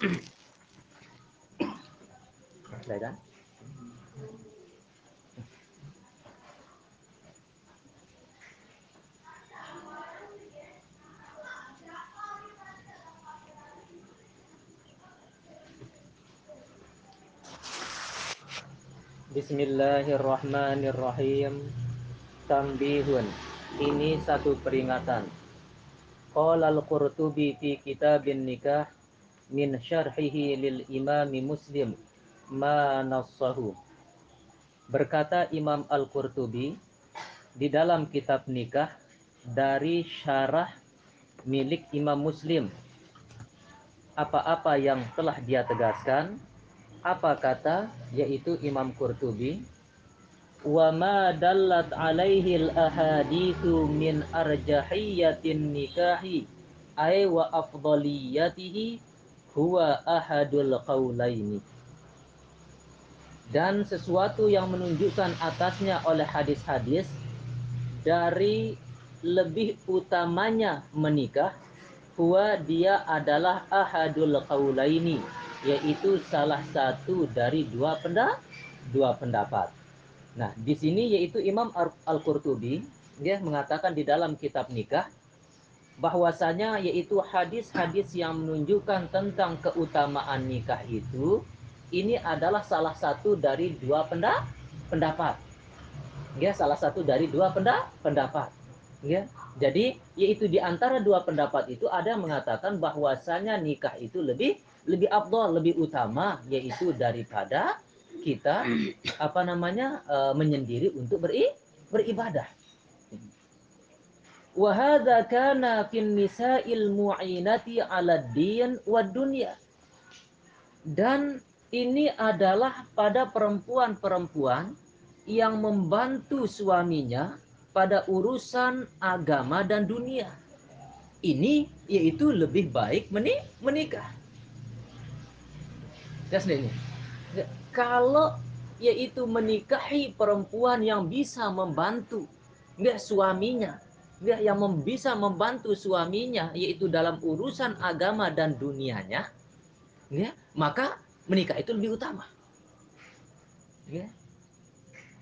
Baik kan? Bismillahirrahmanirrahim. Tambihun. Ini satu peringatan. Qala al-Qurtubi fi kitabin nikah min syarhihi lil imami Muslim ma nassahu. Berkata Imam Al-Qurtubi di dalam kitab nikah dari syarah milik Imam Muslim apa-apa yang telah dia tegaskan apa kata yaitu Imam Qurtubi wa ma dallat alaihi al ahadithu min arjahiyatin nikahi ay wa afdaliyatihi huwa ahadul qaulaini dan sesuatu yang menunjukkan atasnya oleh hadis-hadis dari lebih utamanya menikah huwa dia adalah ahadul qaulaini yaitu salah satu dari dua pendapat dua pendapat. Nah, di sini yaitu Imam Al-Qurtubi dia mengatakan di dalam kitab nikah bahwasanya yaitu hadis-hadis yang menunjukkan tentang keutamaan nikah itu ini adalah salah satu dari dua pendapat. Ya, salah satu dari dua pendapat. Ya. Jadi, yaitu di antara dua pendapat itu ada yang mengatakan bahwasanya nikah itu lebih lebih abdul, lebih utama yaitu daripada kita apa namanya e, menyendiri untuk beri, beribadah. Wa hadza kana fin nisa'il mu'inati 'ala din wa dunya. Dan ini adalah pada perempuan-perempuan yang membantu suaminya pada urusan agama dan dunia. Ini yaitu lebih baik menikah. That's ini. Kalau yaitu menikahi perempuan yang bisa membantu nggak suaminya nggak yang bisa membantu suaminya yaitu dalam urusan agama dan dunianya ya maka menikah itu lebih utama. Ya.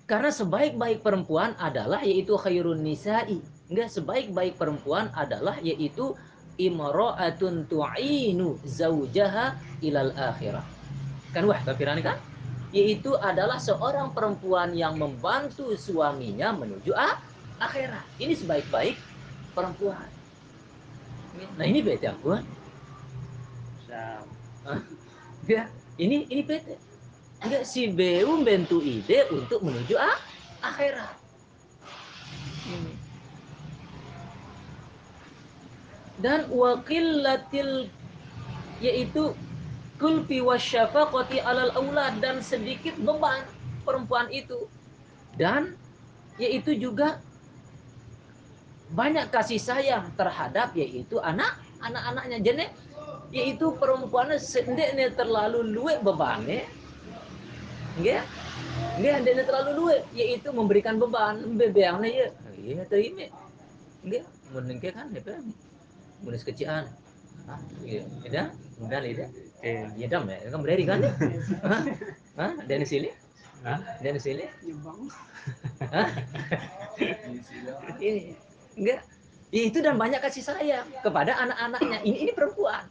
Karena sebaik-baik perempuan adalah yaitu khairun nisa'i. Enggak sebaik-baik perempuan adalah yaitu imra'atun tu'inu zaujaha ilal akhirah. Kan wah kafirani kan? Yaitu adalah seorang perempuan yang membantu suaminya menuju ah, akhirat ini sebaik-baik perempuan. Nah ini beda pun ya ini ini beda enggak si Beu membantu ide untuk menuju ah, akhirat ini. Dan wakilatil yaitu kulfi wasyafaqati alal aulad dan sedikit beban perempuan itu. Dan yaitu juga banyak kasih sayang terhadap yaitu anak anak-anaknya. Jadi yaitu perempuannya sendiri terlalu luwe bebannya nggak nggak dia terlalu luwe yaitu memberikan beban bebeangnya ya. Iya terima. Nggak menengke kan ya munis kecilan ah iya ada mudah lidah Eh, ya dam ya, kan berdiri kan? Hah? Dan sini? Hah? Dan sini? Hah? ini enggak. Ya, itu dan banyak kasih sayang kepada anak-anaknya. Ini ini perempuan.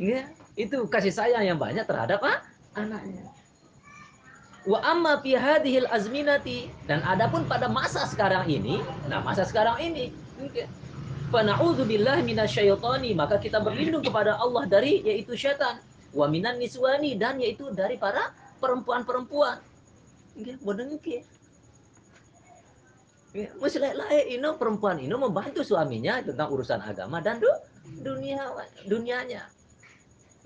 Enggak. Itu kasih sayang yang banyak terhadap ah, anaknya. Wa amma fi hadhil azminati dan adapun pada masa sekarang ini, nah masa sekarang ini, enggak Fana'udzubillah minasyaitani, maka kita berlindung kepada Allah dari yaitu syaitan. Wa minan niswani dan yaitu dari para perempuan-perempuan. Nggih, bodengke. Masalah lain ini perempuan ini membantu suaminya tentang urusan agama dan du, dunia dunianya.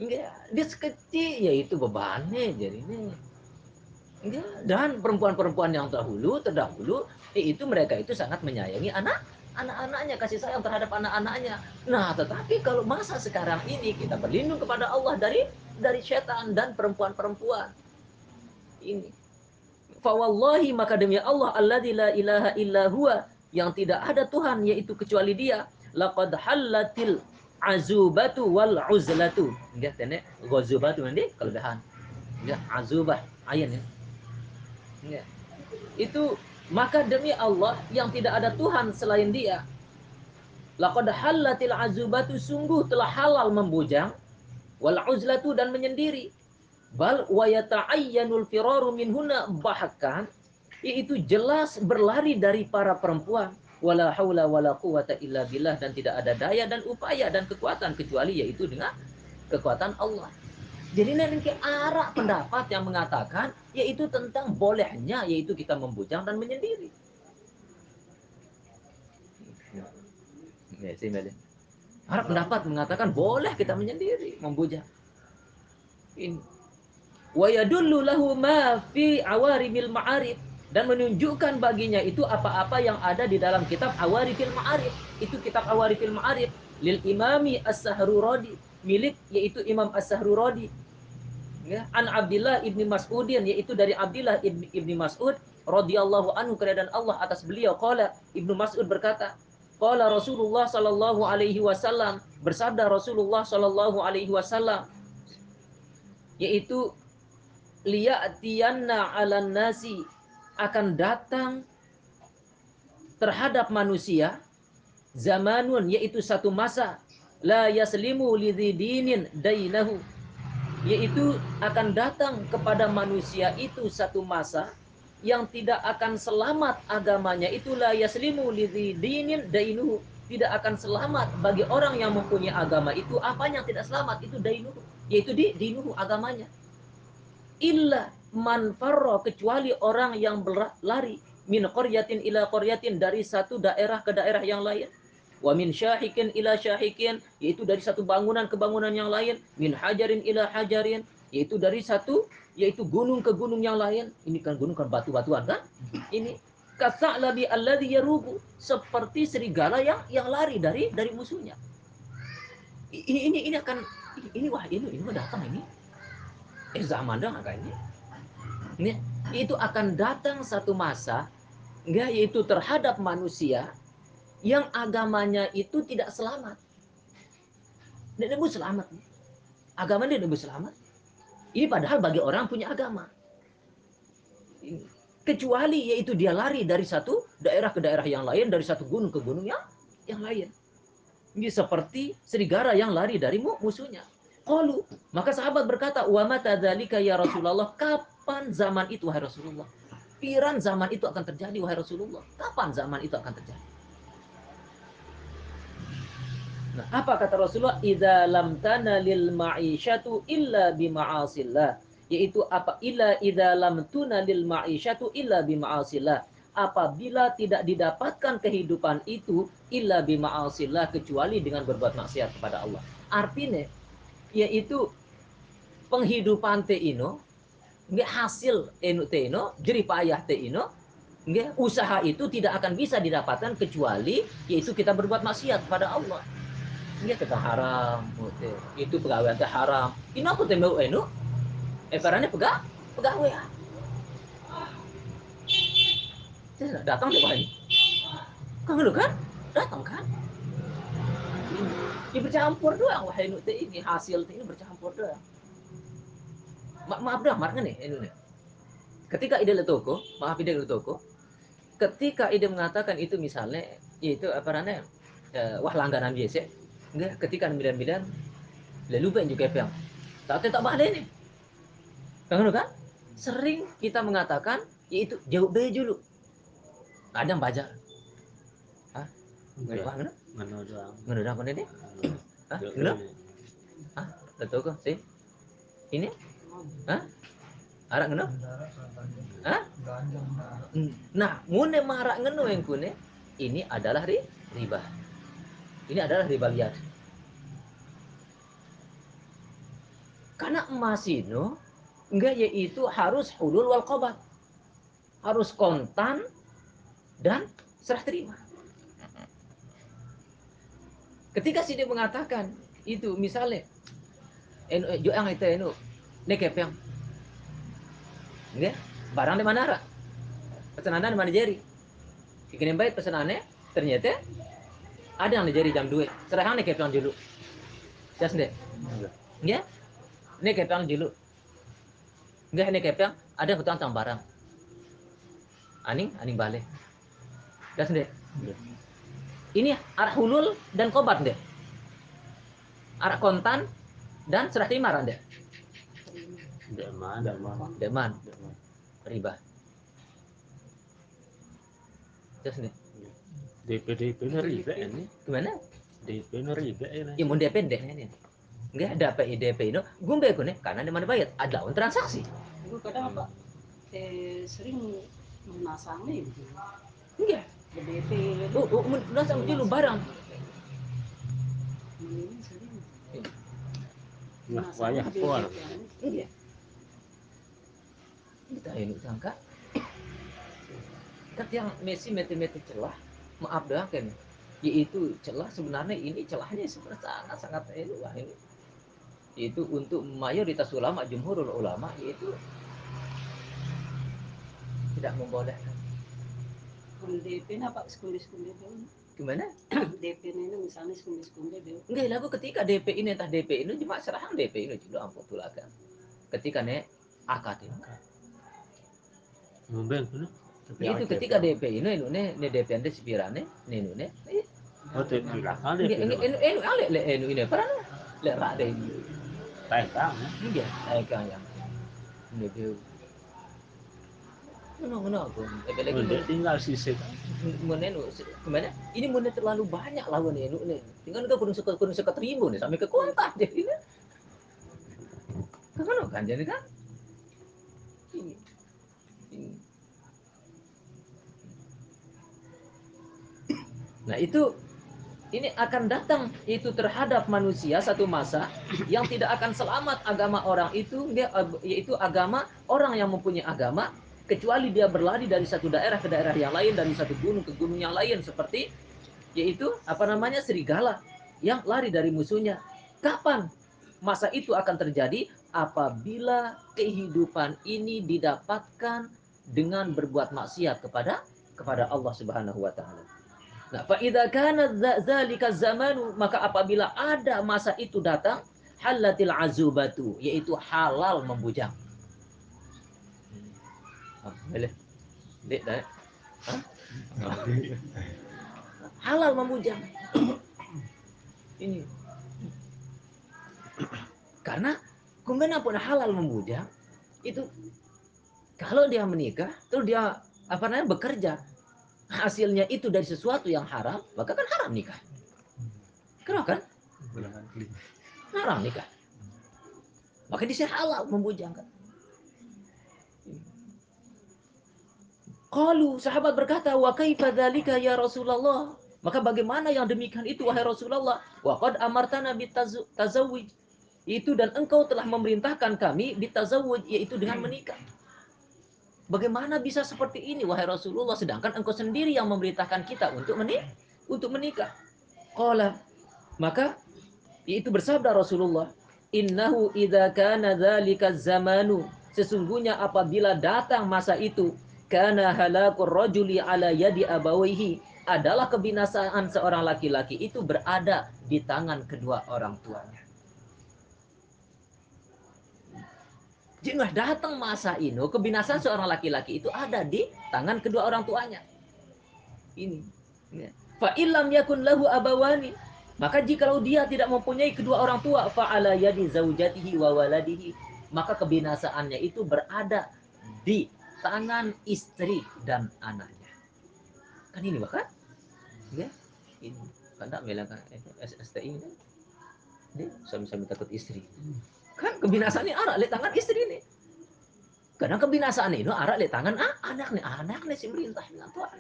Enggak, dia sekecil yaitu bebannya jadi ini. Enggak, dan perempuan-perempuan yang terdahulu terdahulu itu mereka itu sangat menyayangi anak anak-anaknya, kasih sayang terhadap anak-anaknya. Nah, tetapi kalau masa sekarang ini kita berlindung kepada Allah dari dari setan dan perempuan-perempuan. Ini. Fawallahi maka demi Allah alladzi la ilaha illa huwa yang tidak ada Tuhan yaitu kecuali Dia. Laqad halatil azubatu wal uzlatu. Enggak tene ghazubatu nanti kelebihan. Enggak azubah ayan ya. Enggak itu maka demi Allah yang tidak ada Tuhan selain dia laqad halatil azubatu sungguh telah halal membujang wal uzlatu dan menyendiri bal wa yata'ayyanul firaru minhuna bahkan yaitu jelas berlari dari para perempuan wala haula wala quwata illa billah dan tidak ada daya dan upaya dan kekuatan kecuali yaitu dengan kekuatan Allah. Jadi nanti arah pendapat yang mengatakan yaitu tentang bolehnya yaitu kita membujang dan menyendiri. Ya, Arah pendapat mengatakan boleh kita menyendiri, membujang. Ini. Wa yadullu lahu ma fi awarimil dan menunjukkan baginya itu apa-apa yang ada di dalam kitab Awarifil Ma'arif. Itu kitab Awarifil Ma'arif lil Imami As-Sahruradi, milik yaitu Imam As-Sahruradi. Ya, an Abdullah ibni Mas'udin yaitu dari Abdullah ibni, ibni Mas'ud radhiyallahu anhu keadaan Allah atas beliau qala Ibnu Mas'ud berkata qala Rasulullah sallallahu alaihi wasallam bersabda Rasulullah sallallahu alaihi wasallam yaitu liya'tiyanna 'alan nasi. Akan datang terhadap manusia zamanun yaitu satu masa. La yaslimu lidinin dainahu. Yaitu akan datang kepada manusia itu satu masa yang tidak akan selamat agamanya. Itulah yaslimu lidinin dainuhu tidak akan selamat bagi orang yang mempunyai agama. Itu apa yang tidak selamat? Itu dainuhu yaitu di dinuhu agamanya illa man farra kecuali orang yang berlari min qaryatin ila qaryatin dari satu daerah ke daerah yang lain. Wa min syahikin ila syahikin yaitu dari satu bangunan ke bangunan yang lain. Min hajarin ila hajarin yaitu dari satu yaitu gunung ke gunung yang lain. Ini kan gunung kan batu-batuan kan? Ini kasa'labi alladhi yarubu seperti serigala yang yang lari dari dari musuhnya. Ini ini ini akan ini wah ini ini datang ini eh zaman dah ini ini itu akan datang satu masa enggak yaitu terhadap manusia yang agamanya itu tidak selamat. Tidak nebus selamat. Agama dia nebus selamat. Ini padahal bagi orang punya agama. Kecuali yaitu dia lari dari satu daerah ke daerah yang lain, dari satu gunung ke gunung yang, yang lain. Ini seperti serigala yang lari dari musuhnya. Qalu, maka sahabat berkata, "Wa mata ya Rasulullah?" Kapan zaman itu wahai Rasulullah? Piran zaman itu akan terjadi wahai Rasulullah? Kapan zaman itu akan terjadi? Nah, apa kata Rasulullah? Idza lam tanalil ma'isyatu illa bima'asillah. Yaitu apa? Illa idza lam tunalil ma'isyatu illa bima'asillah. Apabila tidak didapatkan kehidupan itu illa bima'asillah kecuali dengan berbuat maksiat kepada Allah. Artinya yaitu penghidupan te ino hasil enu te ino jerih payah te ino usaha itu tidak akan bisa didapatkan kecuali yaitu kita berbuat maksiat kepada Allah. Nggak kita haram itu pegawai teh haram. Ini aku teh mau enu? Eh karena pegawai. Datang deh ini kan datang kan Ya bercampur doang. Wahai nute ini hasil ini bercampur doang. Ma maaf dah, marah nih ini. Ketika ide toko, maaf ide toko, ketika ide mengatakan itu misalnya itu apa namanya ya, wah langganan biasa enggak ketika sembilan lalu lupa juga yang tak tak ada ini kan kan sering kita mengatakan yaitu jauh deh dulu ada yang baca ah nggak mana doang mana doang ini Hah? Gelap? Hah? Betul kok sih? Ini? Hah? Arak ngeno? Hah? Nah, mune marak ngeno yang kune ini adalah ri, riba. Ini adalah riba liar. Karena emas itu enggak yaitu harus hulul wal qobat. Harus kontan dan serah terima. Ketika si dia mengatakan itu misalnya enu eh, jo yang itu enu nekepeng. Nggih, barang di mana Pesanan di mana jari? Kikirim baik pesanannya ternyata ada yang jari jam 2. Serahang nekepeng dulu. Jas dek. Ya. Ini kepang dulu. Enggak ini kepang ada hutang tang barang. Aning, aning balik. Jas dek. Ini arah hulul dan kobat dek. Arah kontan dan serah terima dek. Deman, deman. Deman, riba. Jas dek. DP DP riba ini. Gimana? DP riba ini. Ya mau DP dek ini. Enggak ada PIDP itu. Gumbe ko nih karena di mana bayar ada on transaksi. Itu kadang apa? Eh, sering menasangnya gitu. Enggak. Oh, oh udah sama dulu barang. Nah, wayah kual. Iya. Kita ini sangka. Kan yang Messi meti-meti celah, maaf doang kan. Yaitu celah sebenarnya ini celahnya sebenarnya sangat sangat ini wah ini. Itu untuk mayoritas ulama jumhurul ulama yaitu tidak membolehkan. Kalau DP apa sekunde-sekunde dulu. Gimana? DP ini misalnya sekunde-sekunde dulu. Enggak lagu ketika DP ini entah DP ini cuma serahang DP ini juga ampun tulakan. Ketika nek akad ini. Ngomong ini. itu ketika DP ini ini ini DP anda sepirane ini ini ini Oh, itu bilang ini ini ini ini ale le ini ini para le ra de Tentang. ini ai kan yang ini dia Ngono ngono aku. Lagi Udah tinggal sisi. menenu gimana? Ini menenu terlalu banyak lawan ini. ini. Tinggal kita kudu suka kudu suka terima nih sampai ke kontak jadi kan. Kan kan jadi kan? Nah itu ini akan datang itu terhadap manusia satu masa yang tidak akan selamat agama orang itu yaitu agama orang yang mempunyai agama kecuali dia berlari dari satu daerah ke daerah yang lain dari satu gunung ke gunung yang lain seperti yaitu apa namanya serigala yang lari dari musuhnya. Kapan masa itu akan terjadi? Apabila kehidupan ini didapatkan dengan berbuat maksiat kepada kepada Allah Subhanahu wa taala. Nah, fa idza kana dzalika zamanu maka apabila ada masa itu datang halatil azubatu yaitu halal membujang. Boleh. Dek? Halal membujang. Ini. Karena kemudian pun halal membujang itu kalau dia menikah terus dia apa namanya bekerja hasilnya itu dari sesuatu yang haram, maka kan haram nikah. Kenapa kan? Haram nikah. Maka di sini halal membujangkan. Qalu sahabat berkata, "Wa kaifa dzalika ya Rasulullah?" Maka bagaimana yang demikian itu wahai Rasulullah? Wa qad amartana bitazawwuj. Itu dan engkau telah memerintahkan kami bitazawwuj yaitu dengan menikah. Bagaimana bisa seperti ini wahai Rasulullah sedangkan engkau sendiri yang memerintahkan kita untuk menikah, untuk menikah. Qala maka itu bersabda Rasulullah, "Innahu idza kana zamanu" Sesungguhnya apabila datang masa itu, kana halakur rajuli ala yadi abawaihi adalah kebinasaan seorang laki-laki itu berada di tangan kedua orang tuanya. Jika datang masa ini, kebinasaan seorang laki-laki itu ada di tangan kedua orang tuanya. Ini. Fa illam yakun lahu abawani. Maka jikalau dia tidak mempunyai kedua orang tua, fa ala yadi zaujatihi wa waladihi. Maka kebinasaannya itu berada di tangan istri dan anaknya. Kan ini bahkan? Ya. Ini. Tak bilang kan SSTI kan? Dia suami-suami takut istri kan kebinasaan ini arah lihat tangan istri ini kadang kebinasaan ini arah lihat tangan ah, anak nih anak nih si merintah dengan Tuhan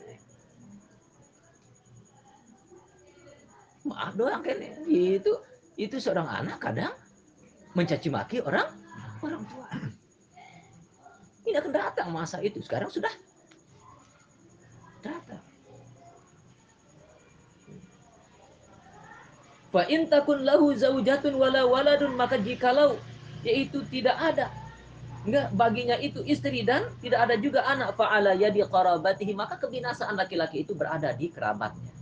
maaf doang kan itu itu seorang anak kadang mencaci maki orang orang tua ini akan datang masa itu. Sekarang sudah datang Fa in takun lahu zaujatun wala waladun maka jikalau yaitu tidak ada enggak baginya itu istri dan tidak ada juga anak fa'ala yadi qarabatihi maka kebinasaan laki-laki itu berada di kerabatnya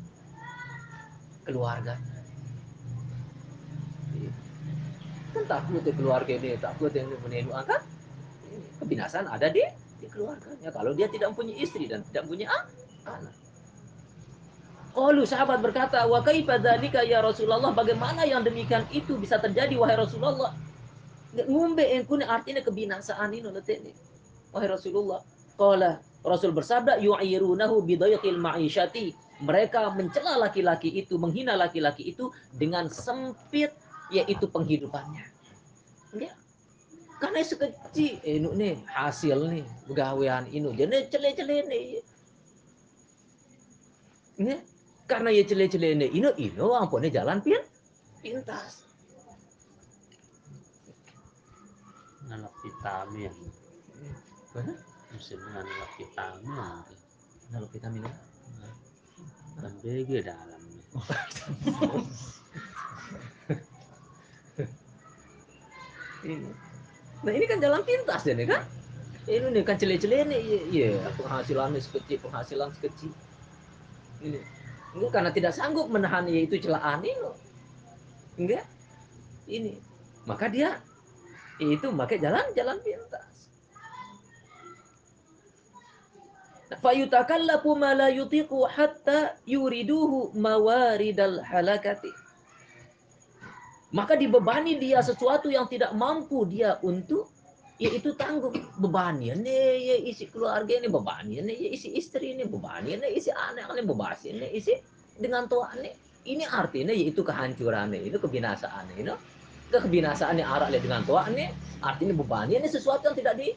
keluarganya kan takut di keluarga ini takut yang menenu angkat kebinasaan ada di di keluarganya kalau dia tidak punya istri dan tidak punya an- anak Qalu sahabat berkata, "Wa kaifa ya Rasulullah? Bagaimana yang demikian itu bisa terjadi wahai Rasulullah?" Ngumbe engkune artinya kebinasaan ini letene. Wahai Rasulullah. Qala Rasul bersabda, "Yu'irunahu bidayqil ma'isyati." Mereka mencela laki-laki itu, menghina laki-laki itu dengan sempit yaitu penghidupannya. Ya. Karena sekecil inu nih hasil nih begawean inu jadi cele-cele nih. Ya. Karena ya cele-cele nih inu inu ampune jalan pin pintas. Nalap vitamin. Mana? Mesin nalap vitamin. Kalau vitamin A. Dan BG dalamnya. Ini. Nah ini kan jalan pintas ya nih kan? Ini nih kan cele-cele nih, iya iya, penghasilannya sekecil, penghasilan sekecil. Ini, enggak karena tidak sanggup menahan yaitu celaan ini, enggak, ini, maka dia itu pakai jalan-jalan pintas. Fayutakallafu ma la yutiqu hatta yuriduhu mawaridal halakati. Maka dibebani dia sesuatu yang tidak mampu dia untuk yaitu tanggung. Bebannya nih ya isi keluarga ini bebannya nih ya isi istri ini bebannya nih isi anak ini bebasin nih isi dengan tua nih ini artinya yaitu kehancuran itu kebinasaan ini kebinasaan yang arah dengan tua nih artinya bebannya ini sesuatu yang tidak di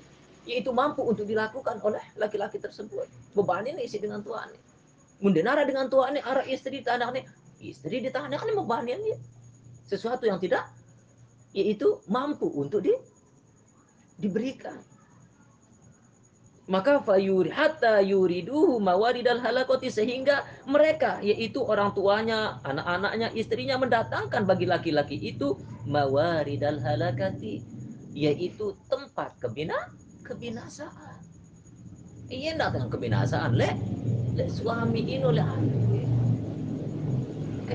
yaitu mampu untuk dilakukan oleh laki-laki tersebut. Bebannya ini isi dengan tua nih mendenara dengan tua nih arah istri tanah nih istri di kan bebannya nih sesuatu yang tidak yaitu mampu untuk di diberikan. Maka fayuri hatta yuriduhu mawaridal halakoti sehingga mereka yaitu orang tuanya, anak-anaknya, istrinya mendatangkan bagi laki-laki itu mawaridal halakati yaitu tempat kebina kebinasaan. Iya datang kebinasaan le le suami ini oleh Ke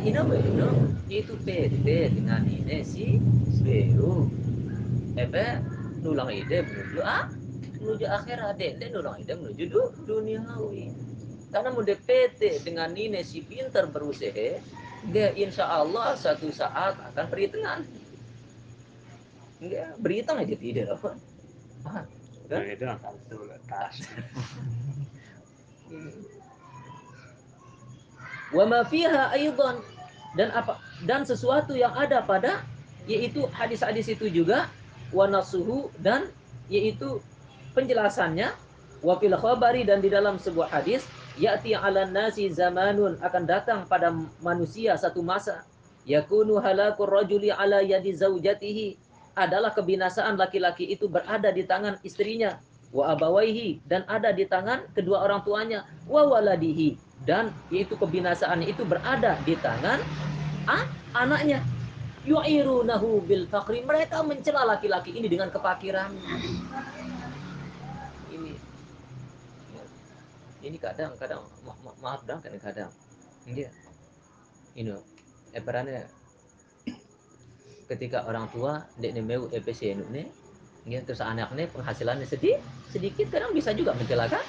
ini apa itu? Itu PT dengan ini si Beru. Ebe nulang ide menuju ah menuju akhirat dek nulang ide menuju du, duniawi karena mau DPT dengan nine si pinter berusaha dia insya Allah satu saat akan perhitungan enggak berhitung aja tidak apa ah, kan? Nah, itu akan tas. Wa ma fiha aidan. Dan apa dan sesuatu yang ada pada yaitu hadis-hadis itu juga wa nasuhu dan yaitu penjelasannya wa fil khabari dan di dalam sebuah hadis ya'ti 'ala nasi zamanun akan datang pada manusia satu masa. Yakunu halakur rajuli 'ala yadi zaujatihi adalah kebinasaan laki-laki itu berada di tangan istrinya wa abawaihi dan ada di tangan kedua orang tuanya wa waladihi dan yaitu kebinasaan itu berada di tangan ah, anaknya. Yu'irunahu bil fakri mereka mencela laki-laki ini dengan kepakiran. Ini ini kadang-kadang ma ma maaf dong kadang-kadang iya. Ini eh perannya ketika orang tua dek nemeu EPC ini ya, terus anaknya penghasilannya sedikit sedikit kadang bisa juga mencelakan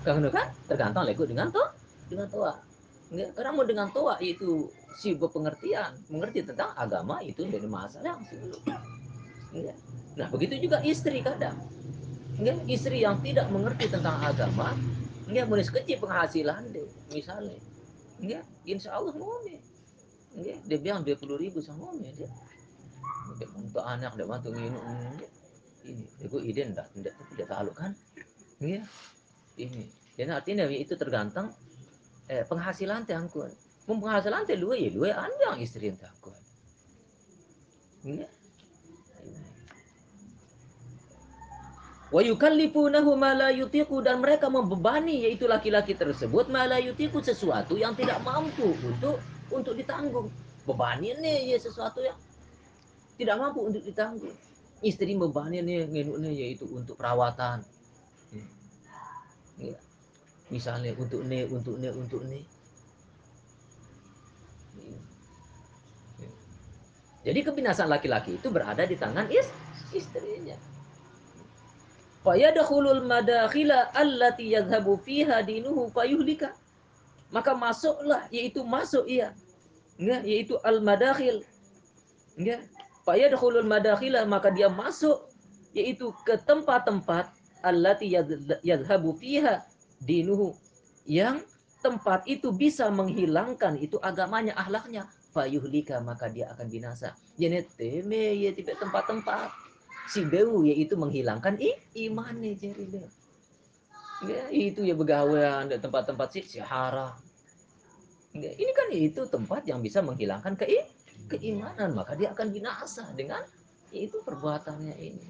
kan kan tergantung lego dengan to dengan tua Nggak, karena mau dengan tua itu si pengertian mengerti tentang agama itu dari masalah yang sebelum Nggak. nah begitu juga istri kadang. Nggak, istri yang tidak mengerti tentang agama nggak mulai kecil penghasilan deh misalnya. Nggak insya Allah nggak dia bilang dua puluh ribu sama nih dia. Dia untuk anak dia bantu nggak. Ini itu ide ndak tidak tidak tahu kan? Iya. Ini. Dan artinya itu tergantung eh, penghasilan teh mun penghasilan teh dua ya dua anjang istri teh angkun iya. Wa yukallifunahu ma la yutiqu dan mereka membebani yaitu laki-laki tersebut ma la yutiqu sesuatu yang tidak mampu untuk untuk ditanggung. Bebannya nih ya sesuatu yang tidak mampu untuk ditanggung istri nih ngenuknya yaitu untuk perawatan ya. misalnya untuk nih untuk nih untuk nih Jadi kebinasaan laki-laki itu berada di tangan is istrinya. Fayadkhulul madakhila allati yadhhabu fiha dinuhu fayuhlika. Maka masuklah yaitu masuk ia. Enggak, yaitu al madakhil. Enggak. Fayadkhulul madakhila maka dia masuk yaitu ke tempat-tempat allati yadh- yadhhabu fiha dinuhu yang tempat itu bisa menghilangkan itu agamanya, ahlaknya. Fayuhlika maka dia akan binasa. Jadi teme ya tipe tempat-tempat si beu yaitu menghilangkan i imannya jadi dia. Ya, itu ya begawean di tempat-tempat si sihara. Ya, ini kan itu tempat yang bisa menghilangkan ke keimanan, maka dia akan binasa dengan itu perbuatannya ini.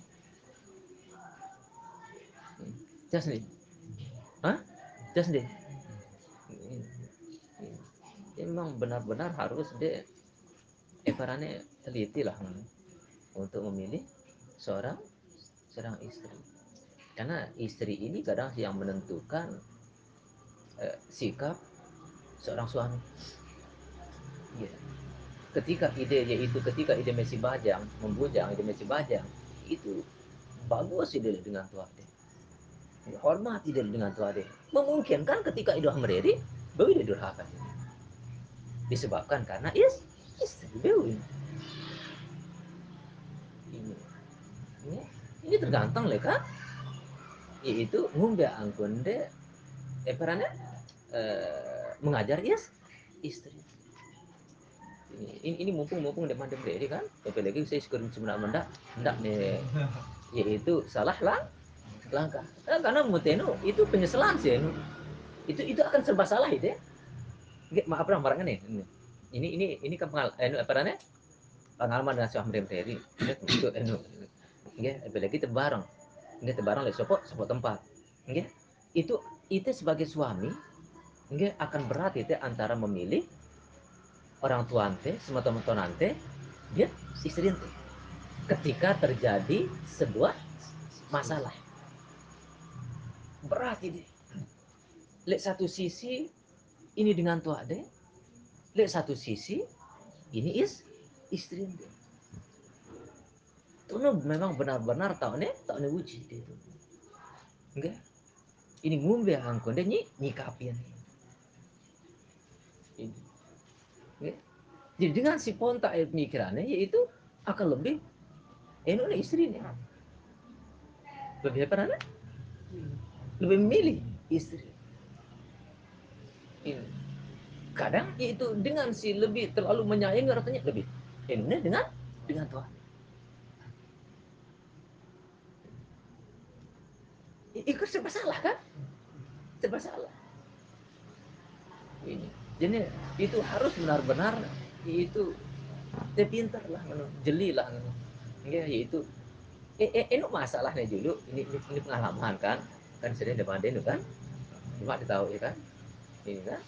Just nih. Hah? Just nih. Emang benar-benar harus dia evarannya teliti lah hmm, untuk memilih seorang seorang istri. Karena istri ini kadang yang menentukan eh, sikap seorang suami. Ya. Ketika ide yaitu ketika ide Messi Bajang membujang ide Messi Bajang itu bagus ide dengan dia. Ya, hormat ide dengan dia. Memungkinkan ketika ide meredi baru ide durhaka. Disebabkan karena is beliau ini. Ini, tergantung leka yaitu ngumbe angkun de eh eh, mengajar yes istri ini, ini, ini mumpung mumpung de mandem de kan apalagi saya sekurang sebenarnya mendak mendak nih yaitu salah lah langkah. Eh, karena mutenu itu penyesalan sih itu itu akan serba salah itu ya Nggak, maaf lah barangnya nih ini ini ini, ini kan pengal anu apa namanya pengalaman dengan Amrim Teri. Itu anu nggih apalagi tebarang nggih tebarang lek sopo sopo tempat. Nggih itu itu sebagai suami nggih akan berat itu antara memilih orang tua ante sama teman-teman ante dia istri ante. Ketika terjadi sebuah masalah. Berat ini lek satu sisi ini dengan tua ade lek satu sisi ini is istri ante. Itu memang benar-benar tahu nih tahu nih uji itu enggak ini ngumbe angkon dia nyi nyikapin ini? Jadi dengan si ponta pemikirannya yaitu akan lebih enu nih istri nih lebih apa namanya lebih memilih istri. Ini kadang yaitu dengan si lebih terlalu menyayangi artinya lebih enu dengan dengan Tuhan. Ikut serba salah kan? Serba salah. Ini. Jadi itu harus benar-benar itu dia pintar lah ngono, jeli lah ngono. ya itu. Eh, eh, ini masalahnya dulu ini, ini ini pengalaman kan? Kan sering depan dia kan? Cuma ditahu ya kan? Ini kan?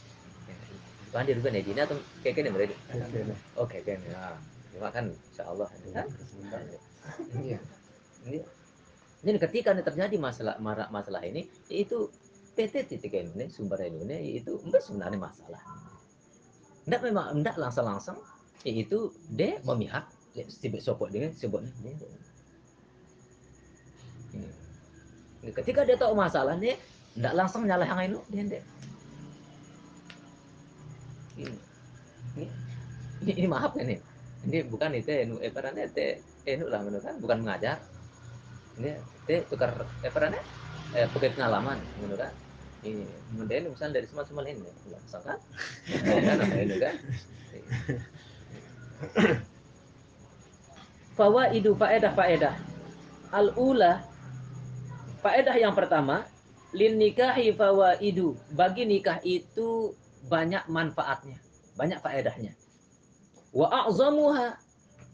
Depan dia juga nih Dina atau kayak gini berarti oke kan ya. Cuma kan insya Allah kan iya. Iya. Ketika ini terjadi masalah marak masalah ini, yaitu PT titik ini sumber ini yaitu sebenarnya masalah. Ndak memang ndak langsung langsung, yaitu dia memihak sibuk sopok dengan sebutnya. Ini. Ketika dia tahu masalah nih, ndak langsung nyalah yang itu dia ndak. Ini. Ini, ini, ini maaf kan nih. Ini bukan itu enu eh perannya itu enu lah menurut kan bukan mengajar ini teh tukar eh eh pengalaman gitu kan ini kemudian misalnya dari semua semua ini langsung kan kan apa ini kan fawaidu faedah faedah. Al ula faedah yang pertama lin nikahi fawaidu. Bagi nikah itu banyak manfaatnya banyak faedahnya. Wa a'zamuha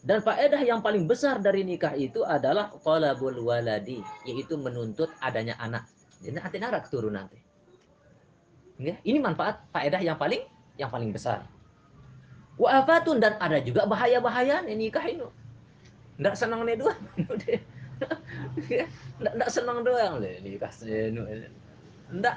dan faedah yang paling besar dari nikah itu adalah talabul waladi, yaitu menuntut adanya anak. Jadi nanti nara keturunan nanti. Ya, ini manfaat faedah yang paling yang paling besar. Wa dan ada juga bahaya-bahaya nikah ini. Nggak senang nih dua. Nggak nggak senang doang nikah. Nggak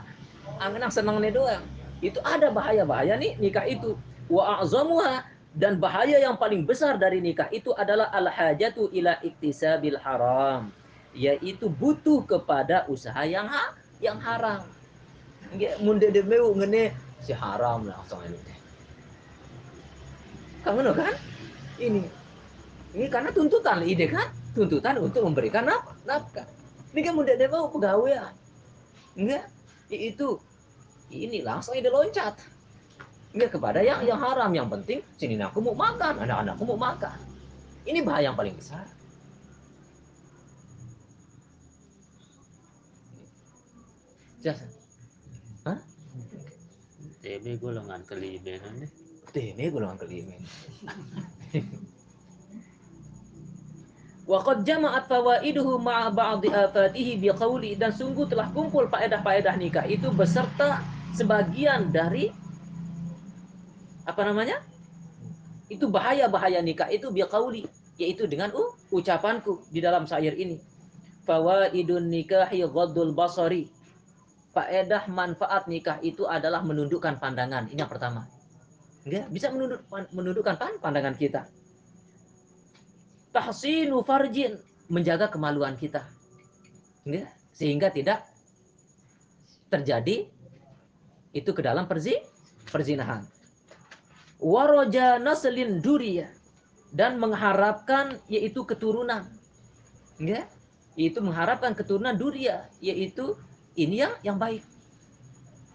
angenang senang nih doang. Itu ada bahaya-bahaya nih nikah itu. Wa azamuha dan bahaya yang paling besar dari nikah itu adalah al hajatu ila iktisabil haram yaitu butuh kepada usaha yang ha yang haram munde de meu ngene. Si haram langsung ini. Teh kamu kan? Ini. Ini karena tuntutan. Ide kan? Tuntutan untuk memberikan naf nafkah. Ini kan munde de meu pegawai enggak? Itu. Ini langsung ide loncat. Enggak kepada yang yang haram. Yang penting sini aku mau makan anak-anakku mau makan. Ini bahaya yang paling besar. Jasa. TB golongan kelima nih. TB golongan kelima. Waqad jama'at fawaiduhu ma'a ba'di afatihi biqauli dan sungguh telah kumpul faedah-faedah nikah itu beserta sebagian dari apa namanya? Itu bahaya-bahaya nikah itu biqauli yaitu dengan uh, ucapanku di dalam syair ini. Fawaidun nikahi ghaddul basari faedah manfaat nikah itu adalah menundukkan pandangan. Ini yang pertama. Enggak, bisa menunduk, menundukkan pandangan kita. Tahsinu farjin, menjaga kemaluan kita. Enggak, sehingga tidak terjadi itu ke dalam perzi, perzinahan. Waroja naslin duria dan mengharapkan yaitu keturunan. Enggak? Itu mengharapkan keturunan duria yaitu ini yang yang baik.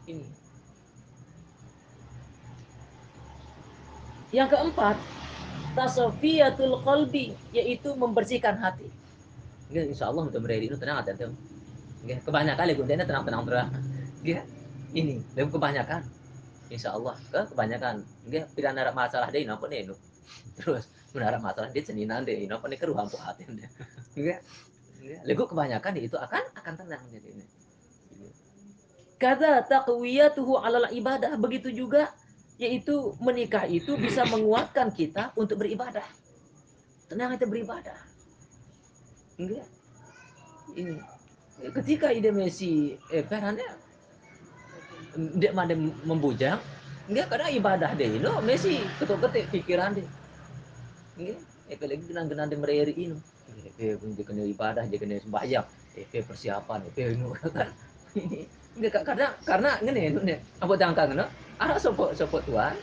Ini. Yang keempat tasofiyatul qalbi yaitu membersihkan hati. Insya Allah untuk mereka itu tenang Nggak, kebanyakan ya gunanya tenang tenang terang ini lebih kebanyakan. Insya Allah ke kebanyakan. Nggak, tidak ada masalah deh apa nih terus menara masalah dia seninan deh apa nih keruhan hati deh. Nggak, Lego kebanyakan itu akan akan tenang jadi ini Kata taqwiyatuhu alal ibadah. Begitu juga yaitu menikah itu bisa menguatkan kita untuk beribadah. Tenang kita beribadah. Enggak. Ini. Ketika ide Messi eh perannya dia mana membujang. Enggak karena ibadah deh ini Messi. Ketuk ketik pikiran deh enggak. Eh lagi genang genang de mereri ini. Eh dia kena ibadah dia kena sembahyang. Eh persiapan eh ini kan ini karena karena ngene ngene. Apa jangka ngono ada sopo sopo tuan.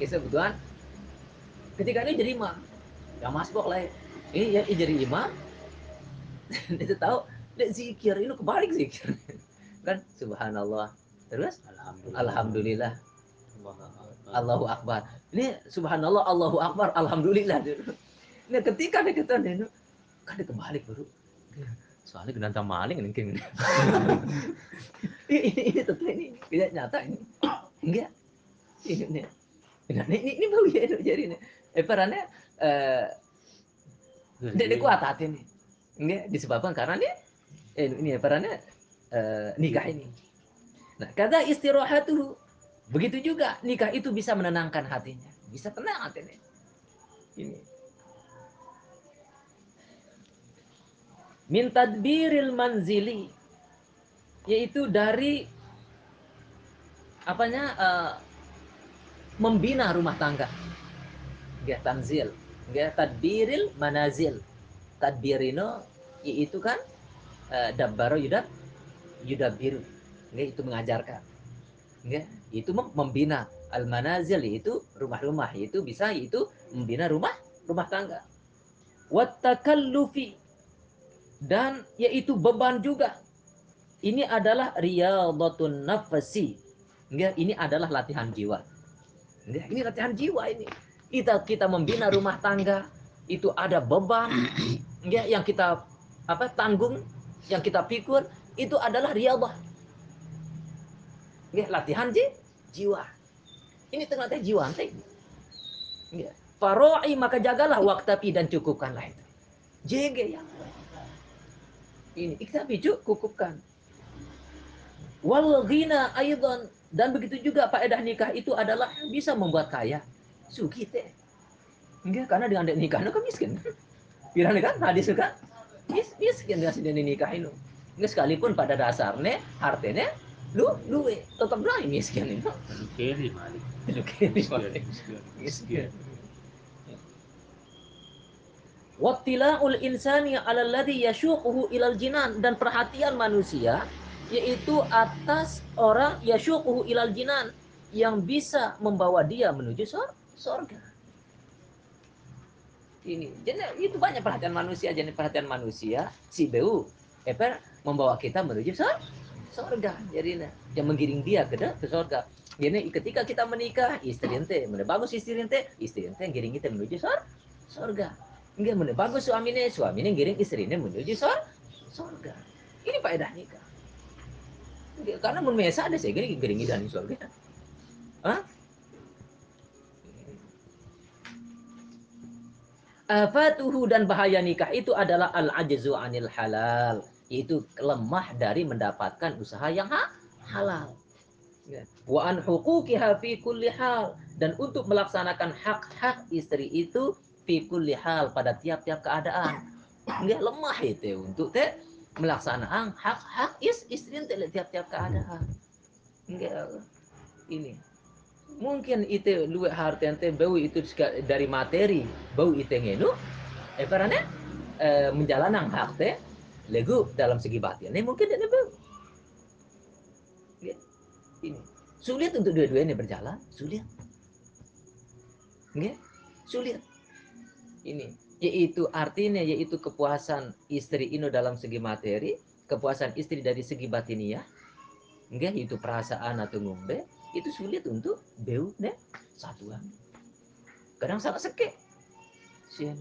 Bisa tuan. Ketika ini jadi imam ya masbok lah ini ya jadi imam? Dia tahu. Dia zikir ini kebalik zikir. Kan? Subhanallah. Terus? Alhamdulillah, alhamdulillah. Allahu akbar. Ini subhanallah Allahu akbar alhamdulillah nah ketika dia kata ini kan dia kebalik baru soalnya genantang maling mungkin ini ini tentu ini tidak nyata ini. Enggak. Ini ini. Ini ini, ini bau ya jadi ini. Eh perannya eh tidak kuat hati ini. Enggak disebabkan karena ini eh, ini perannya eh, nikah ini. Nah kata istirahat tuh begitu juga nikah itu bisa menenangkan hatinya. Bisa tenang hatinya ini min tadbiril manzili yaitu dari apanya uh, membina rumah tangga. Ya tanzil. Ya tadbiril manazil. Tadbirino yaitu kan uh, dabbaro yudab yudabiru. Ya, itu mengajarkan. Ya, itu membina. Al manazil yaitu rumah-rumah. Itu bisa itu membina rumah rumah tangga. Wat takallufi dan yaitu beban juga. Ini adalah riyadhatun nafsi. Ini adalah latihan jiwa. Ini latihan jiwa ini. Kita kita membina rumah tangga itu ada beban yang kita apa tanggung, yang kita pikir itu adalah riyadhah. Enggak, latihan ji, jiwa. Ini tengah jiwa teh. Enggak. Faroi maka jagalah waktu dan cukupkanlah itu. Jege yang ini. Kita bijuk kukupkan wal ghina aidan dan begitu juga faedah nikah itu adalah bisa membuat kaya. Suki teh. Enggak karena dengan nikah itu kan miskin. Pirang kan? Hadis kan mis miskin dengan sedang nikah itu enggak sekalipun pada dasarnya hartanya lu lu tetap lah miskin. Itu Kiri malik. Kiri, Malik. miskin. Wattila'ul insani 'ala alladhi yashuquhu ilal jinan dan perhatian manusia yaitu atas orang yashuquhu ilal jinan yang bisa membawa dia menuju sor sorga. Ini, jadi itu banyak perhatian manusia, jadi perhatian manusia si beu eper membawa kita menuju sor sorga. Jadi nah, yang menggiring dia ke ke sorga. Jadi ketika kita menikah, istri ente, mana bagus istri ente, istri ente yang giring kita menuju sor sorga. Enggak mana bagus suaminya, suaminya giring istrinya menuju sor sorga. Ini faedah nikah. Enggak, Karena mun mesa ada saya giring giring di sorga. Hah? Afatuhu dan bahaya nikah itu adalah al-ajzu anil halal, yaitu lemah dari mendapatkan usaha yang ha- halal. Ya. Wa an huquqiha fi kulli hal dan untuk melaksanakan hak-hak istri itu fi kulli hal pada tiap-tiap keadaan. Enggak lemah itu untuk teh melaksanakan hak-hak is istri tiap-tiap keadaan. Enggak ini. Mungkin itu luwe harta teh bau itu dari materi. Bau itu ngenu. Eh karena eh, menjalankan hak teh legu dalam segi batin. Ini mungkin ada bau. Ini. Sulit untuk dua-duanya berjalan. Sulit. Nggak? sulit ini yaitu artinya yaitu kepuasan istri ini dalam segi materi kepuasan istri dari segi batiniah enggak itu perasaan atau ngombe itu sulit untuk beu satuan kadang sangat seke Sian.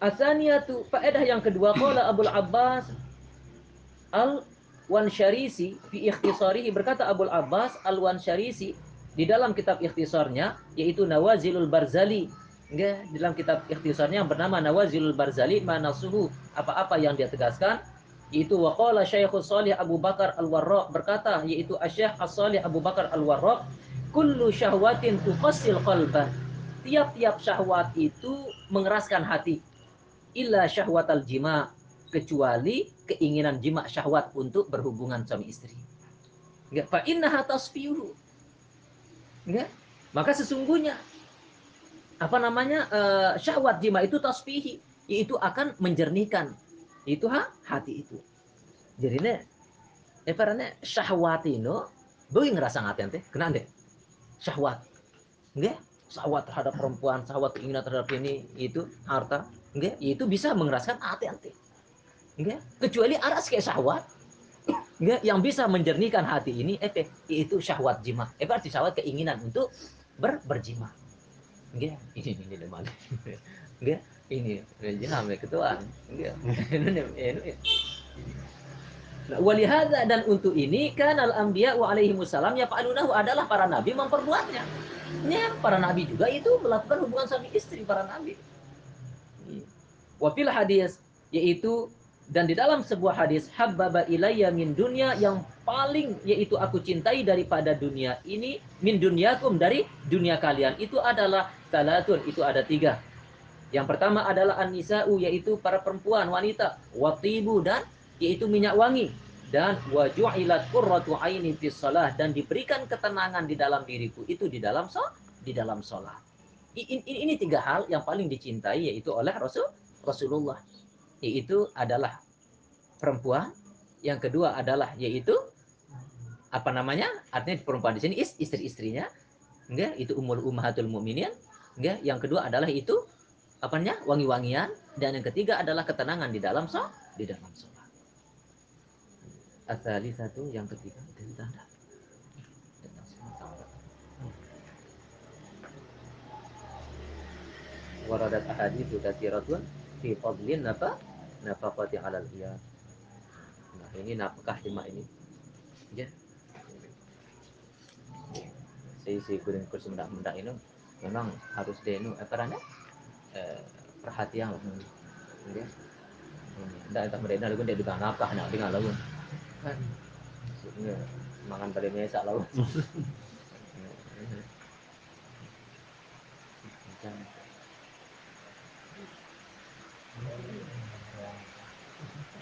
Asaniyatu faedah yang kedua qala Abdul Abbas Al Wansharisi fi ikhtisarihi berkata Abdul Abbas Al Wansharisi di dalam kitab ikhtisarnya yaitu Nawazilul Barzali. Enggak, dalam kitab ikhtisarnya yang bernama Nawazilul Barzali manasuhu apa-apa yang dia tegaskan yaitu waqala Syekhus Salih Abu Bakar Al-Warraq berkata yaitu Asy-Syaikh As-Salih Abu Bakar Al-Warraq kullu syahwatin tuqassil qalban tiap-tiap syahwat itu mengeraskan hati. Illa syahwatal jima kecuali keinginan jima syahwat untuk berhubungan suami istri. Enggak fa innaha tasfihu enggak? Maka sesungguhnya apa namanya eh, syahwat jima itu tasfihi yaitu akan menjernihkan. Itu ha? Hati itu. Jadi ne eh parane syahwat itu bagi ngerasa ngati ente kena deh syahwat. Enggak? Syahwat terhadap perempuan syahwat keinginan terhadap ini itu harta. Enggak? Itu bisa mengeraskan hati enggak kecuali aras kayak syahwat. Enggak yang bisa menjernihkan hati ini eh itu syahwat jima. Eh berarti syahwat keinginan untuk ber berjima. Enggak ini ini demam enggak ini. Jenam ketuaan enggak ini ini Nah, walihada dan untuk ini kan al anbiya wa alaihi wasallam ya fa'alunahu adalah para nabi memperbuatnya. Ya, para nabi juga itu melakukan hubungan suami istri para nabi. Wa fil hadis yaitu dan di dalam sebuah hadis habbaba ilayya min dunya yang paling yaitu aku cintai daripada dunia ini min dunyakum dari dunia kalian. Itu adalah salatun itu ada tiga. Yang pertama adalah an-nisa'u yaitu para perempuan wanita watibu dan yaitu minyak wangi. Dan waju'ilat qurratu aini fis salah dan diberikan ketenangan di dalam diriku. Itu di dalam so di dalam salat. Ini, ini, ini tiga hal yang paling dicintai yaitu oleh Rasul Rasulullah yaitu adalah perempuan, yang kedua adalah yaitu apa namanya? Artinya perempuan di sini is, istri-istrinya, enggak? Itu umur ummahatul mukminin, enggak? Yang kedua adalah itu apanya? Wangi-wangian dan yang ketiga adalah ketenangan di dalam so di dalam sholat. Asali satu, yang ketiga dari tanda. Waradat ahaditsu katsiratun fi fadlin apa? Nafaqati 'alal iyad. Nah, ini nafkah lima ini. Ya. Si si kuring kursi mendak-mendak ini memang harus denu apa namanya? Eh, perhatian lah. Ya. Ndak entah mereka lagu dia juga nafkah nak dengan lagu. Kan. Ya, makan pada mesak lagu.